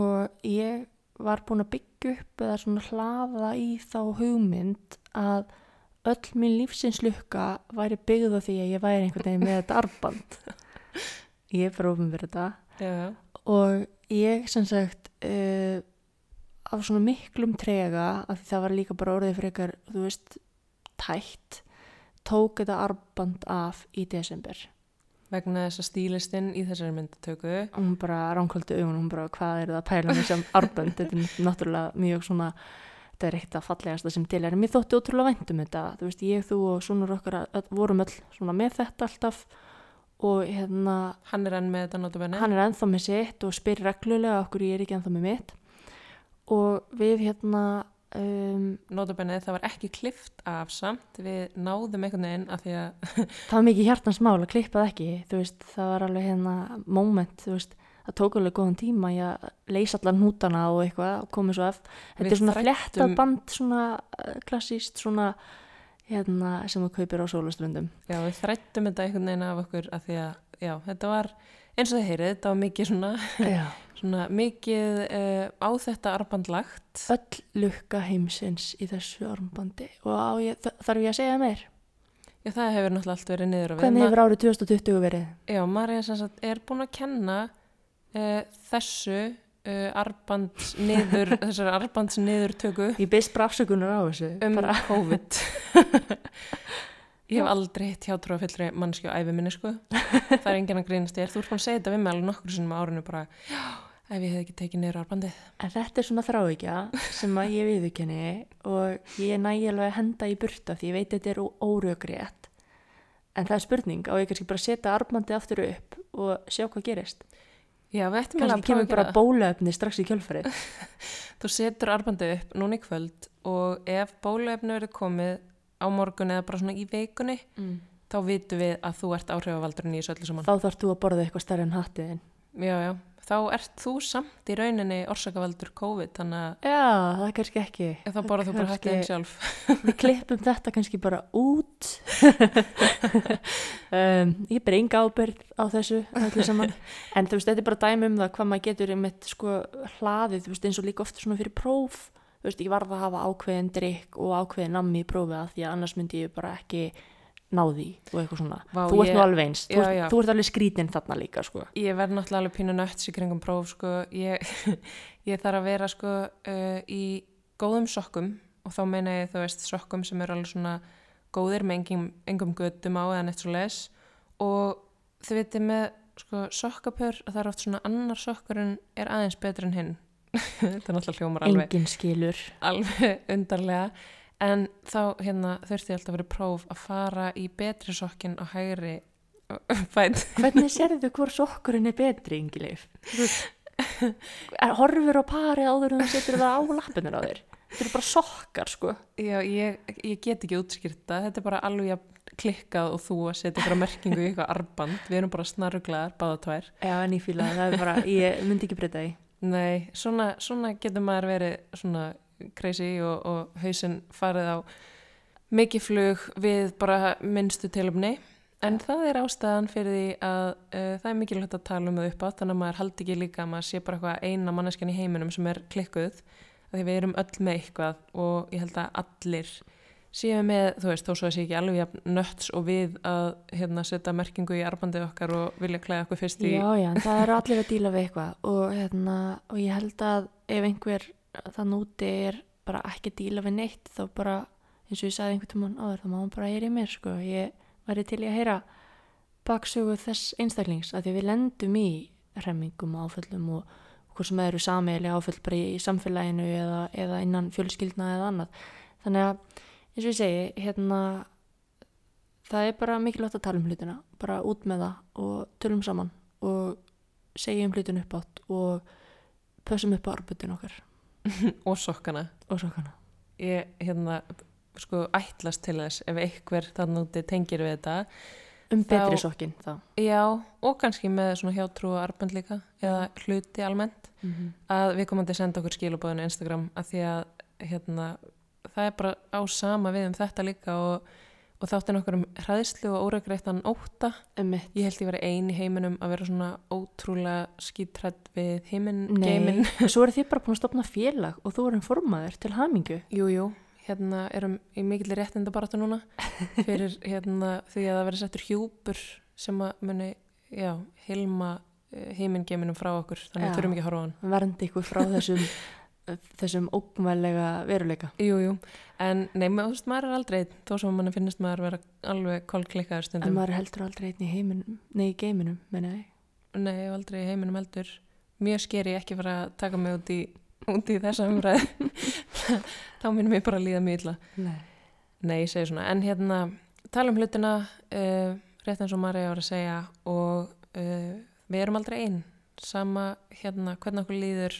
og ég var búin að byggja upp eða svona hlaða í þá hugmynd að öll mín lífsins lukka væri byggð á því að ég væri einhvern veginn með þetta armband. Ég er bara ofin fyrir þetta. Já, og ég sem sagt uh, af svona miklum trega af því það var líka bara orðið frekar þú veist, tætt tók þetta armband af í desember. Vegna þess að stílistinn í þessari myndatöku hún bara ránkvöldu augun hún bara hvað er það að pæla með sem armband þetta er náttúrulega mjög svona þetta er ekkert að fallegasta sem til er. Mér þótti ótrúlega vænt um þetta. Þú veist ég, þú og svonur okkar vorum öll svona með þetta alltaf og hérna hann er enn með þetta notabenni hann er ennþá með sitt og spyr reglulega okkur ég er ekki ennþá með mitt og við hérna um, notabenni það var ekki klift af samt. Við náðum einhvern veginn að því að það var mikið hjartans mál að klippa það ekki. Þú veist, það var alveg hérna moment, þú veist, það tók alveg góðan tíma í að leysa allar hnútana og eitthvað og komið svo eftir, þetta Við er svona þræddum- flettað band svona eh, klassíst svona hérna sem þú kaupir á sólaströndum já, við þrættum þetta einhvern veginn af okkur að því að, já, þetta var eins og þið heyrið, þetta var mikið svona, svona mikið uh, á þetta arband lagt. Öll lukka heimsins í þessu armbandi. Og ég, þarf ég að segja meir? Já, það hefur náttúrulega allt verið niður hvernig hefur árið 2020 verið? Já, Marja er búin að kenna uh, þessu uh, arbands niður, þessari arbands niður töku Ég beist bara afsökunar á þessu. um bara, COVID. Ég hef aldrei hitt hjátrú að fyllri mannskju á æfi minni sko. Það er enginn að grínast ég er. Þú ert búin að segja þetta við mig alveg nokkur sinnum á árinu bara, já, ef ég hef ekki tekið niður arbandið. En þetta er svona þrávíkja sem að ég viðurkenni og ég næ alveg að henda í burta því ég veit að þetta er órögrétt. En það er spurning, á ég kannski bara setja armbandi aftur upp og sjá hvað gerist. Já, við ættum alveg Kannski að prófa kemur að bara gera það. bólaöfni strax í kjölfarið. Þú setur arbandið upp núna í kvöld og ef bóluefni verður komið á morgun eða bara svona í veikunni, Mm. þá vitum við að þú ert áhrifavaldurinn í þessu öllu saman. Þá þarfst þú að borða eitthvað stærri en hattiðin. Já, já, þá ert þú samt í rauninni orsakavaldur COVID, þannig að Já, það er kannski ekki. þá borða þú bara Kannski- hættið sjálf. Við klippum þetta kannski bara út. um, ég ber enga ábyrð á þessu öllu saman. En þú veist, þetta er bara dæmi um það hvað maður getur einmitt sko hlaðið, þú veist, eins og líka oft svona fyrir próf. Þú veist, ég varð að hafa ákveðin drikk og ákveðin nammi í prófið að því að annars myndi ég bara ekki ná því og eitthvað svona. Vá, þú ert ég- nú alveg eins. Þú, Já, ert- já. þú ert alveg skrítin þarna líka, sko. Ég verð náttúrulega alveg pínu nötts í kringum próf, sko. Ég, ég þarf að vera, sko, uh, í góðum sokkum og þá meina ég, þú veist, sokkum sem eru alveg svona góðir með engum, engum göttum á eða neitt svo les og þið veitir með, sko, sokkapör að það er oft svona annar sokkurinn er aðeins betur en hinn. Þetta er náttúrulega hljómar alveg, Engin skilur. alveg undarlega. En þá, hérna, þurfti ég alltaf að vera próf að fara í betri sokkin á hægri fætt. Hvernig sérðu hvor sokkurinn er betri, Ingileif? Horfur á pari áður en þú setur það á lappinur á þér. Þetta eru bara sokkar, sko. Já, ég, ég get ekki útskýrta, þetta er bara alveg jafn klikkað og þú að setja ykkur merkingu í eitthvað arband, við erum bara snaruglaðar, báða tvær. Já, en ég fíla það, það er bara, ég myndi ekki breyta því. Nei, svona, svona getur maður verið svona crazy og, og hausinn farið á mikið flug við bara minnstu tilumni. En það er ástæðan fyrir því að uh, það er mikilvægt að tala um það upp á, þannig að maður haldi ekki líka að maður sé bara eitthvað eina manneskjan í heiminum sem er klikkuð, því við erum öll með eitthvað og ég held að allir séu með, þú veist, þó svo að sé ekki alveg nötts og við að hérna, setja merkingu í arbandið okkar og vilja klæða okkur fyrst í Já, já, það eru allir að díla við eitthvað og, hérna, og ég held að ef einhver þann úti er bara ekki að díla við neitt þá bara, eins og ég sagði einhvern tímann áður, þá má hann bara heyra í mér, sko. Ég væri til í að heyra baksögu þess einstaklings að því við lendum í hremmingum og áföllum og hvort sem það eru sameili áföll bara í samfélaginu eða, eða innan fjölskyldna eða annað. Þannig að, eins og ég segi, hérna, það er bara mikilvægt að tala um hlutina, bara út með það og tölum saman og segjum hlutin upp átt og pössum upp á arbetin okkar og sokkana. og sokkana. Ég, hérna, sko, ætlast til þess ef einhver þannig úti tengir við þetta. Um betri sokkin þá. Já, og kannski með svona hjátrú og arband líka, eða hluti almennt, Mm -hmm. að við komandi senda okkur skilabóðinu Instagram að því að, hérna, það er bara á sama við um þetta líka og, og þáttin okkur um hræðslu og óregreittan óta. Ummitt. Ég held ég vera ein í heiminum að vera svona ótrúlega skítrætt við heiminn, Nei, geiminn. svo eru þið bara búin að stopna félag og þú erum formaður til hamingu. Jú, jú, hérna erum í mikill réttinda baráttu núna fyrir hérna því að það verið settur hjúpur sem að muni, já, hilma heiminn geiminum frá okkur, þannig Já. þurfum ekki að horfa á hann. Verndi ykkur frá þessum, þessum ógmælega veruleika. Jú, jú, en nei, ma- þú veist, maður er aldrei, einn, þó sem mann finnst maður vera alveg kolklikkaður En stundum. maður er heldur aldrei einn í heiminum, nei í geiminum, menna ég. Nei, aldrei í heiminum heldur. Mjög skeri ekki fara að taka mig út í, út í þessa umræð. Þá minnum ég bara að líða mjög illa. Nei. Nei, ég segi svona, en hérna tala um hlutina, uh, rétt eins og Marja var að segja og uh, við erum aldrei einn sama hérna hvernig okkur líður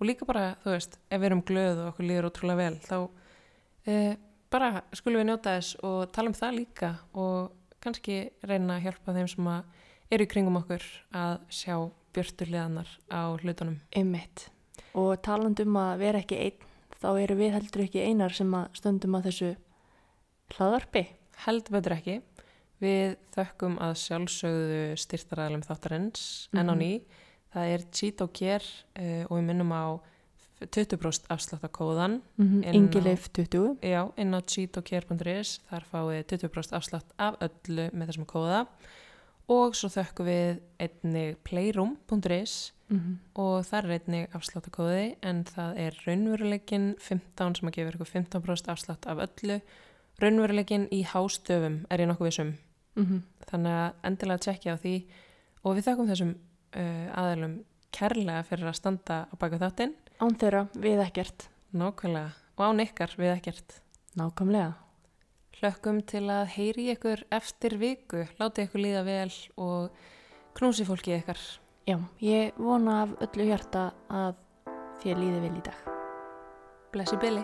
og líka bara, þú veist, ef við erum glöð og okkur líður ótrúlega vel, þá uh, bara skulum við njóta þess og tala um það líka og kannski reyna að hjálpa þeim sem eru í kringum okkur að sjá björturliðanar á hlutunum. Ummitt. Og taland um að vera ekki einn, þá eru við heldur ekki einar sem að stöndum að þessu hlaðarpi. Held betur ekki. Við þökkum að sjálfsögðu styrtaræðalum þáttarins enn á Mhm. Það er Cheat og Kér uh, og við minnum á 20% afsláttakóðan Mm Inn á- Ingileif 20. já, inn á cheatokkér.is þar fáið 20% afslátt af öllu með þessum kóða. Og svo þökkum við einnig playroom.is Mm og þar er einnig afsláttakóði en það er raunveruleikin 15 sem að gefa ykkur 15% afslátt af öllu. Raunveruleikin í hástöfum er ég nokkuð vissum -hmm. þannig að endilega tjekkja á því. Og við þakkum þessum uh, aðalum kærlega fyrir að standa á baka þáttinn Án þeirra við ekkert. nákvæmlega og án ykkar við ekkert Nákvæmlega. hlökkum til að heyri ykkur eftir viku láti ykkur líða vel og knúsi fólki ykkar Já, ég vona af öllu hjarta að þér líði vel í dag. blessi Billy